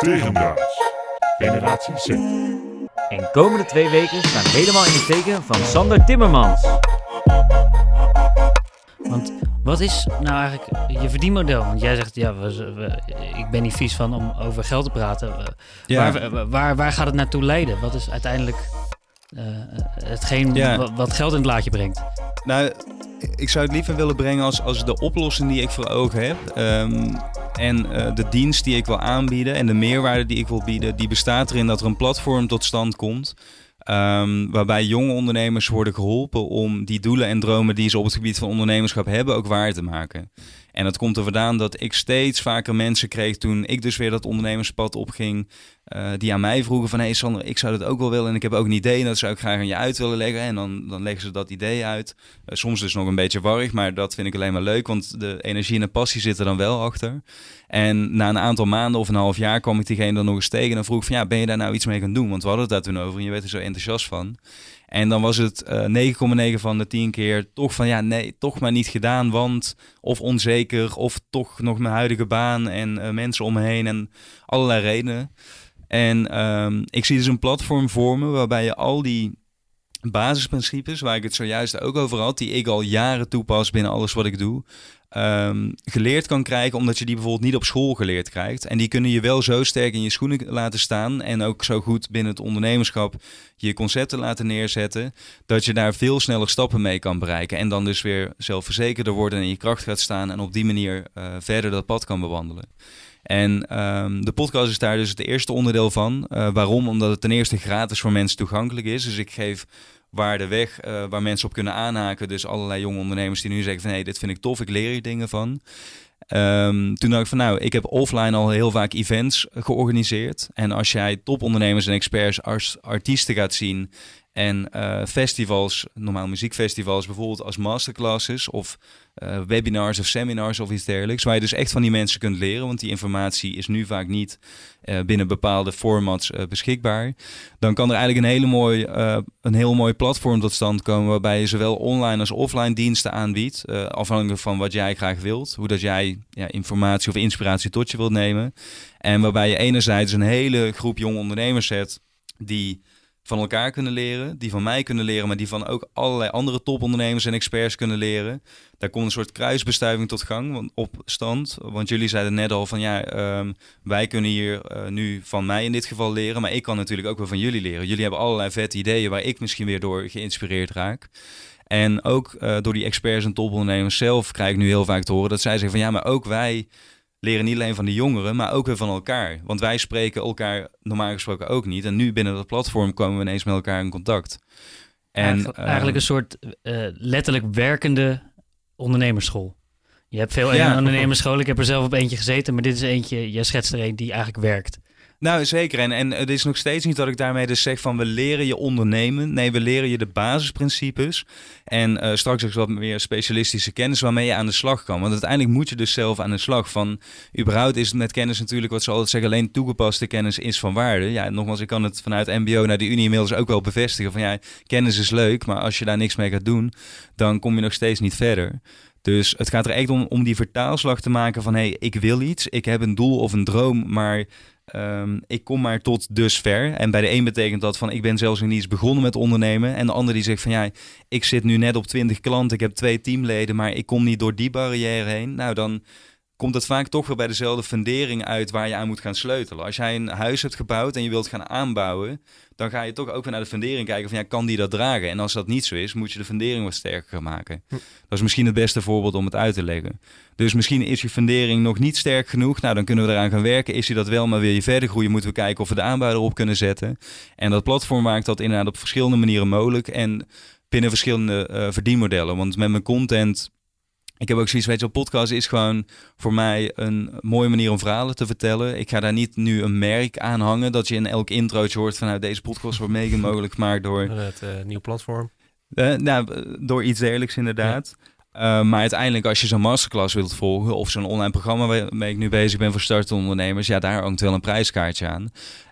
Tegendraads. Generatie Z. En komende twee weken staan helemaal in het teken van Sander Timmermans. Want wat is nou eigenlijk je verdienmodel? Want jij zegt, ja, we, we- ik ben niet vies van om over geld te praten. We- Ja. Waar, waar, waar gaat het naartoe leiden? Wat is uiteindelijk hetgeen Ja. wa- wat geld in het laadje brengt? Nou, ik zou het liever willen brengen als, als de oplossing die ik voor ogen heb. ehm, en eh, de dienst die ik wil aanbieden en de meerwaarde die ik wil bieden, die bestaat erin dat er een platform tot stand komt. ehm, waarbij jonge ondernemers worden geholpen om die doelen en dromen die ze op het gebied van ondernemerschap hebben ook waar te maken. En dat komt er vandaan dat ik steeds vaker mensen kreeg toen ik dus weer dat ondernemerspad opging. eh, die aan mij vroegen van, hé hey Sander, ik zou dat ook wel willen en ik heb ook een idee en dat zou ik graag aan je uit willen leggen. En dan, dan leggen ze dat idee uit. Eh, soms dus nog een beetje warrig, maar dat vind ik alleen maar leuk, want de energie en de passie zitten dan wel achter. En na een aantal maanden of een half jaar kwam ik diegene dan nog eens tegen en vroeg van, ja, ben je daar nou iets mee gaan doen? Want we hadden het daar toen over en je werd er zo enthousiast van. En dan was het eh 9,9 van de 10 keer toch van, ja, nee, toch maar niet gedaan, want of onzeker, of toch nog mijn huidige baan en eh, mensen om me heen en allerlei redenen. En ehm, ik zie dus een platform vormen waarbij je al die basisprincipes, waar ik het zojuist ook over had, die ik al jaren toepas binnen alles wat ik doe, ehm, geleerd kan krijgen, omdat je die bijvoorbeeld niet op school geleerd krijgt. En die kunnen je wel zo sterk in je schoenen laten staan en ook zo goed binnen het ondernemerschap je concepten laten neerzetten, dat je daar veel sneller stappen mee kan bereiken. En dan dus weer zelfverzekerder worden en in je kracht gaat staan en op die manier eh, verder dat pad kan bewandelen. En ehm, de podcast is daar dus het eerste onderdeel van. Eh, waarom? Omdat het ten eerste gratis voor mensen toegankelijk is. Dus ik geef waarde weg eh, waar mensen op kunnen aanhaken. Dus allerlei jonge ondernemers die nu zeggen van... hé, dit vind ik tof, ik leer hier dingen van. Ehm, toen dacht ik van nou, ik heb offline al heel vaak events georganiseerd. En als jij topondernemers en experts als artiesten gaat zien... en eh, festivals, normaal muziekfestivals, bijvoorbeeld als masterclasses... of eh, webinars of seminars of iets dergelijks... waar je dus echt van die mensen kunt leren... want die informatie is nu vaak niet eh, binnen bepaalde formats beschikbaar... dan kan er eigenlijk een, hele mooi, een heel mooi platform tot stand komen... waarbij je zowel online als offline diensten aanbiedt... afhankelijk van wat jij graag wilt. Hoe dat jij ja, informatie of inspiratie tot je wilt nemen. En waarbij je enerzijds een hele groep jonge ondernemers hebt... die van elkaar kunnen leren, die van mij kunnen leren, maar die van ook allerlei andere topondernemers en experts kunnen leren. Daar komt een soort kruisbestuiving tot gang want- op stand. Want jullie zeiden net al van ja, ehm, wij kunnen hier eh, nu van mij in dit geval leren, maar ik kan natuurlijk ook wel van jullie leren. Jullie hebben allerlei vette ideeën waar ik misschien weer door geïnspireerd raak. En ook eh, door die experts en topondernemers zelf krijg ik nu heel vaak te horen dat zij zeggen van ja, maar ook wij leren niet alleen van de jongeren, maar ook weer van elkaar. Want wij spreken elkaar normaal gesproken ook niet. En nu binnen dat platform komen we ineens met elkaar in contact. En, eigenlijk, eh, eigenlijk een soort eh, letterlijk werkende ondernemersschool. Je hebt veel Ja. ondernemersscholen. Ik heb er zelf op eentje gezeten, maar dit is eentje, jij schetst er een die eigenlijk werkt. Nou, zeker. En, en het is nog steeds niet dat ik daarmee dus zeg van we leren je ondernemen. Nee, we leren je de basisprincipes. En eh, straks ook wat meer specialistische kennis waarmee je aan de slag kan. Want uiteindelijk moet je dus zelf aan de slag. Van, überhaupt is het met kennis natuurlijk wat ze altijd zeggen, alleen toegepaste kennis is van waarde. Ja, nogmaals, ik kan het vanuit MBO naar de Unie inmiddels ook wel bevestigen. Van ja, kennis is leuk, maar als je daar niks mee gaat doen, dan kom je nog steeds niet verder. Dus het gaat er echt om, om die vertaalslag te maken van hé, hey, ik wil iets, ik heb een doel of een droom, maar Ehm, ik kom maar tot dusver. En bij de een betekent dat van ik ben zelfs nog niet eens begonnen met ondernemen. En de ander die zegt van ja, ik zit nu net op 20 klanten, ik heb twee teamleden, maar ik kom niet door die barrière heen. Nou, dan komt het vaak toch weer bij dezelfde fundering uit waar je aan moet gaan sleutelen. Als jij een huis hebt gebouwd en je wilt gaan aanbouwen, dan ga je toch ook weer naar de fundering kijken van ja, kan die dat dragen? En als dat niet zo is, moet je de fundering wat sterker gaan maken. Dat is misschien het beste voorbeeld om het uit te leggen. Dus misschien is je fundering nog niet sterk genoeg. Nou, dan kunnen we eraan gaan werken. Is je dat wel, maar wil je verder groeien, moeten we kijken of we de aanbouw erop kunnen zetten. En dat platform maakt dat inderdaad op verschillende manieren mogelijk. En binnen verschillende eh, verdienmodellen. Want met mijn content ik heb ook zoiets, weet je, podcast is gewoon voor mij een mooie manier om verhalen te vertellen. Ik ga daar niet nu een merk aan hangen dat je in elk introotje hoort van nou, deze podcast wordt mede mogelijk gemaakt door, Het eh, nieuw platform. eh, nou, door iets dergelijks inderdaad. Eh, maar uiteindelijk, als je zo'n masterclass wilt volgen of zo'n online programma waarmee ik nu bezig ben voor startende ondernemers, ja, daar hangt wel een prijskaartje aan.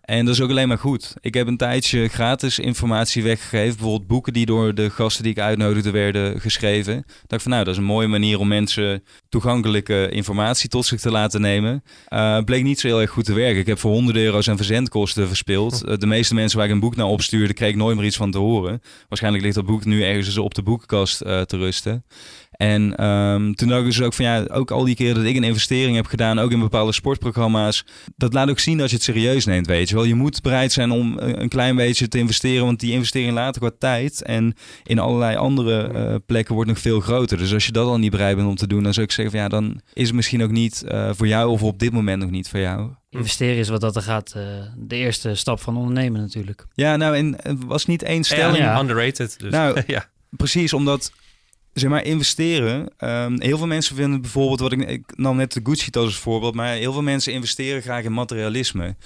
En dat is ook alleen maar goed. Ik heb een tijdje gratis informatie weggegeven. Bijvoorbeeld boeken die door de gasten die ik uitnodigde werden geschreven. Ik dacht van nou, dat is een mooie manier om mensen toegankelijke informatie tot zich te laten nemen. Uh, bleek niet zo heel erg goed te werken. Ik heb voor honderden euro's aan verzendkosten verspild. Uh, de meeste mensen waar ik een boek naar opstuurde, kreeg ik nooit meer iets van te horen. Waarschijnlijk ligt dat boek nu ergens op de boekenkast uh, te rusten. En um, toen dacht ik dus ook van ja, ook al die keren dat ik een investering heb gedaan, ook in bepaalde sportprogramma's, dat laat ook zien dat je het serieus neemt, weet je wel. Je moet bereid zijn om een klein beetje te investeren, want die investering later qua tijd en in allerlei andere uh, plekken wordt nog veel groter. Dus als je dat al niet bereid bent om te doen, dan zou ik zeggen van ja, dan is het misschien ook niet uh, voor jou of op dit moment nog niet voor jou. Investeren is wat dat er gaat, uh, de eerste stap van ondernemen natuurlijk. Ja, nou, en het was niet één stelling. Ja, underrated. Dus. Nou, ja. precies, omdat zeg maar, investeren. Um, heel veel mensen vinden bijvoorbeeld, wat ik, ik nam net de Gucci als voorbeeld, maar heel veel mensen investeren graag in materialisme.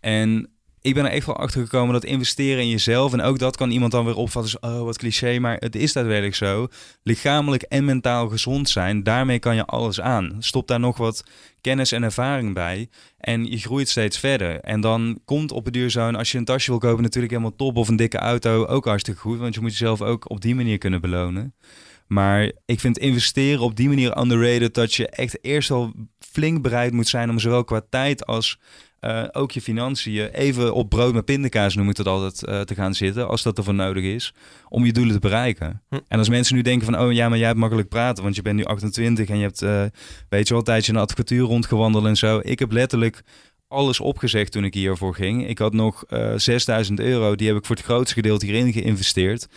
En ik ben er echt wel achter gekomen dat investeren in jezelf, en ook dat kan iemand dan weer opvatten als, oh wat cliché, maar het is daadwerkelijk zo. Lichamelijk en mentaal gezond zijn, daarmee kan je alles aan. Stop daar nog wat kennis en ervaring bij en je groeit steeds verder. En dan komt op het duur zo'n, als je een tasje wil kopen, natuurlijk helemaal top, of een dikke auto, ook hartstikke goed, want je moet jezelf ook op die manier kunnen belonen. Maar ik vind investeren op die manier underrated dat je echt eerst al flink bereid moet zijn om zowel qua tijd als uh, ook je financiën even op brood met pindakaas noem ik het altijd uh, te gaan zitten als dat ervoor nodig is om je doelen te bereiken. Hm. En als mensen nu denken van oh ja maar jij hebt makkelijk praten want je bent nu 28 en je hebt uh, weet je wel een tijdje in de advocatuur rondgewandeld en zo. Ik heb letterlijk alles opgezegd toen ik hiervoor ging. Ik had nog uh, 6000 euro, die heb ik voor het grootste gedeelte hierin geïnvesteerd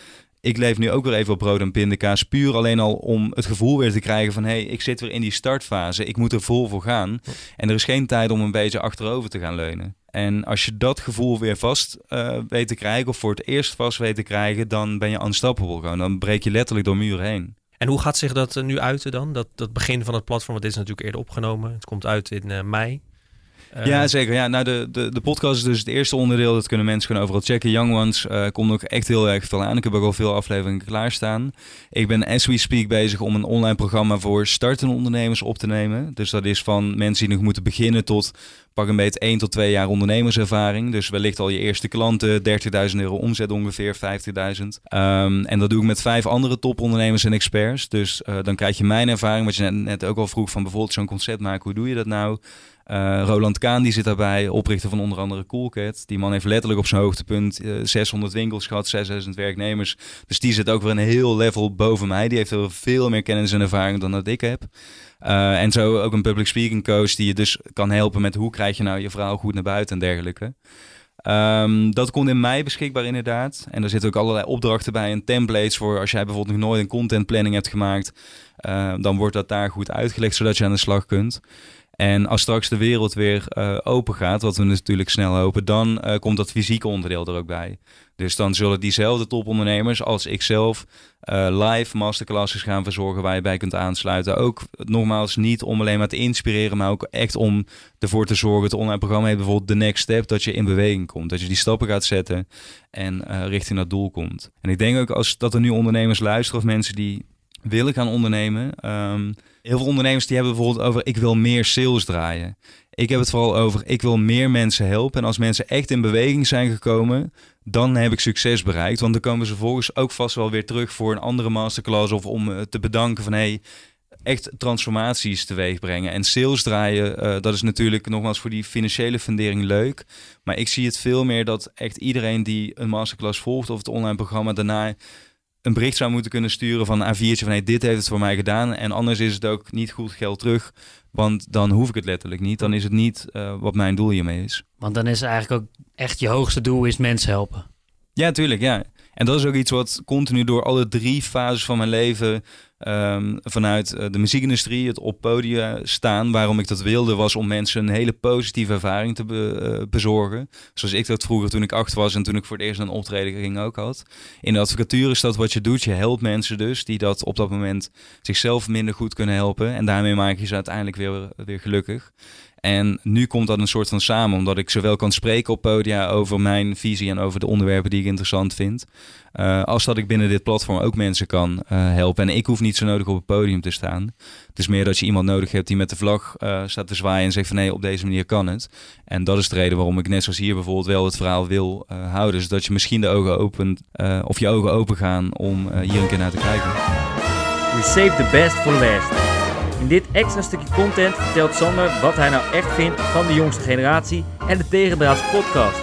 ik leef nu ook weer even op brood en pindakaas. Puur alleen al om het gevoel weer te krijgen van... hé, hey, ik zit weer in die startfase. Ik moet er vol voor gaan. En er is geen tijd om een beetje achterover te gaan leunen. En als je dat gevoel weer vast uh, weet te krijgen... of voor het eerst vast weet te krijgen... dan ben je unstoppable gewoon. Dan breek je letterlijk door muren heen. En hoe gaat zich dat nu uiten dan? Dat, dat begin van het platform, want dit is natuurlijk eerder opgenomen. Het komt uit in uh, mei. Uh, ja, zeker. Ja, nou, de, de, de podcast is dus het eerste onderdeel. Dat kunnen mensen kunnen overal checken. Young Ones uh, komt ook echt heel erg veel aan. Ik heb ook al veel afleveringen klaarstaan. Ik ben as we speak bezig om een online programma voor startende ondernemers op te nemen. Dus dat is van mensen die nog moeten beginnen tot pak een beetje 1 tot 2 jaar ondernemerservaring. Dus wellicht al je eerste klanten, 30.000 euro omzet ongeveer, 50.000. Um, en dat doe ik met vijf andere topondernemers en experts. Dus uh, dan krijg je mijn ervaring, wat je net, ook al vroeg van bijvoorbeeld zo'n concept maken. Hoe doe je dat nou? Uh, Roland Kaan die zit daarbij, oprichter van onder andere Coolcat. Die man heeft letterlijk op zijn hoogtepunt uh, 600 winkels gehad, 6000 werknemers. Dus die zit ook weer een heel level boven mij. Die heeft er veel meer kennis en ervaring dan dat ik heb. Uh, en zo ook een public speaking coach die je dus kan helpen met hoe krijg je nou je verhaal goed naar buiten en dergelijke. Um, dat komt in mei beschikbaar inderdaad. En er zitten ook allerlei opdrachten bij en templates voor als jij bijvoorbeeld nog nooit een content planning hebt gemaakt. Uh, dan wordt dat daar goed uitgelegd zodat je aan de slag kunt. En als straks de wereld weer uh, open gaat, wat we natuurlijk snel hopen, dan uh, komt dat fysieke onderdeel er ook bij. Dus dan zullen diezelfde topondernemers als ikzelf uh, live masterclasses gaan verzorgen waar je bij kunt aansluiten. Ook nogmaals niet om alleen maar te inspireren, maar ook echt om ervoor te zorgen. Het online programma heeft bijvoorbeeld de next step, dat je in beweging komt. Dat je die stappen gaat zetten en richting dat doel komt. En ik denk ook als dat er nu ondernemers luisteren of mensen die willen gaan ondernemen. Um, heel veel ondernemers die hebben bijvoorbeeld over ik wil meer sales draaien. Ik heb het vooral over ik wil meer mensen helpen. En als mensen echt in beweging zijn gekomen, dan heb ik succes bereikt. Want dan komen ze vervolgens ook vast wel weer terug voor een andere masterclass of om uh, te bedanken van hey, echt transformaties teweeg brengen. En sales draaien, uh, dat is natuurlijk nogmaals voor die financiële fundering leuk. Maar ik zie het veel meer dat echt iedereen die een masterclass volgt of het online programma daarna een bericht zou moeten kunnen sturen van een A4'tje van hey, dit heeft het voor mij gedaan. En anders is het ook niet goed geld terug. Want dan hoef ik het letterlijk niet. Dan is het niet uh, wat mijn doel hiermee is. Want dan is eigenlijk ook echt je hoogste doel is mensen helpen. Ja, tuurlijk. Ja. En dat is ook iets wat continu door alle drie fases van mijn leven um, vanuit uh, de muziekindustrie, het op podium staan. Waarom ik dat wilde, was om mensen een hele positieve ervaring te be, uh, bezorgen. Zoals ik dat vroeger toen ik acht was en toen ik voor het eerst een optreden ging ook had. In de advocatuur is dat wat je doet. Je helpt mensen dus die dat op dat moment zichzelf minder goed kunnen helpen. En daarmee maak je ze uiteindelijk weer, weer gelukkig. En nu komt dat een soort van samen, omdat ik zowel kan spreken op podia over mijn visie en over de onderwerpen die ik interessant vind. Uh, als dat ik binnen dit platform ook mensen kan uh, helpen. En ik hoef niet zo nodig op het podium te staan. Het is meer dat je iemand nodig hebt die met de vlag uh, staat te zwaaien en zegt van nee, op deze manier kan het. En dat is de reden waarom ik net zoals hier bijvoorbeeld wel het verhaal wil houden. Zodat dus je misschien de ogen opent of je ogen open gaan om hier een keer naar te kijken. We save the best for last. In dit extra stukje content vertelt Sander wat hij nou echt vindt van de jongste generatie en de Tegendraads podcast.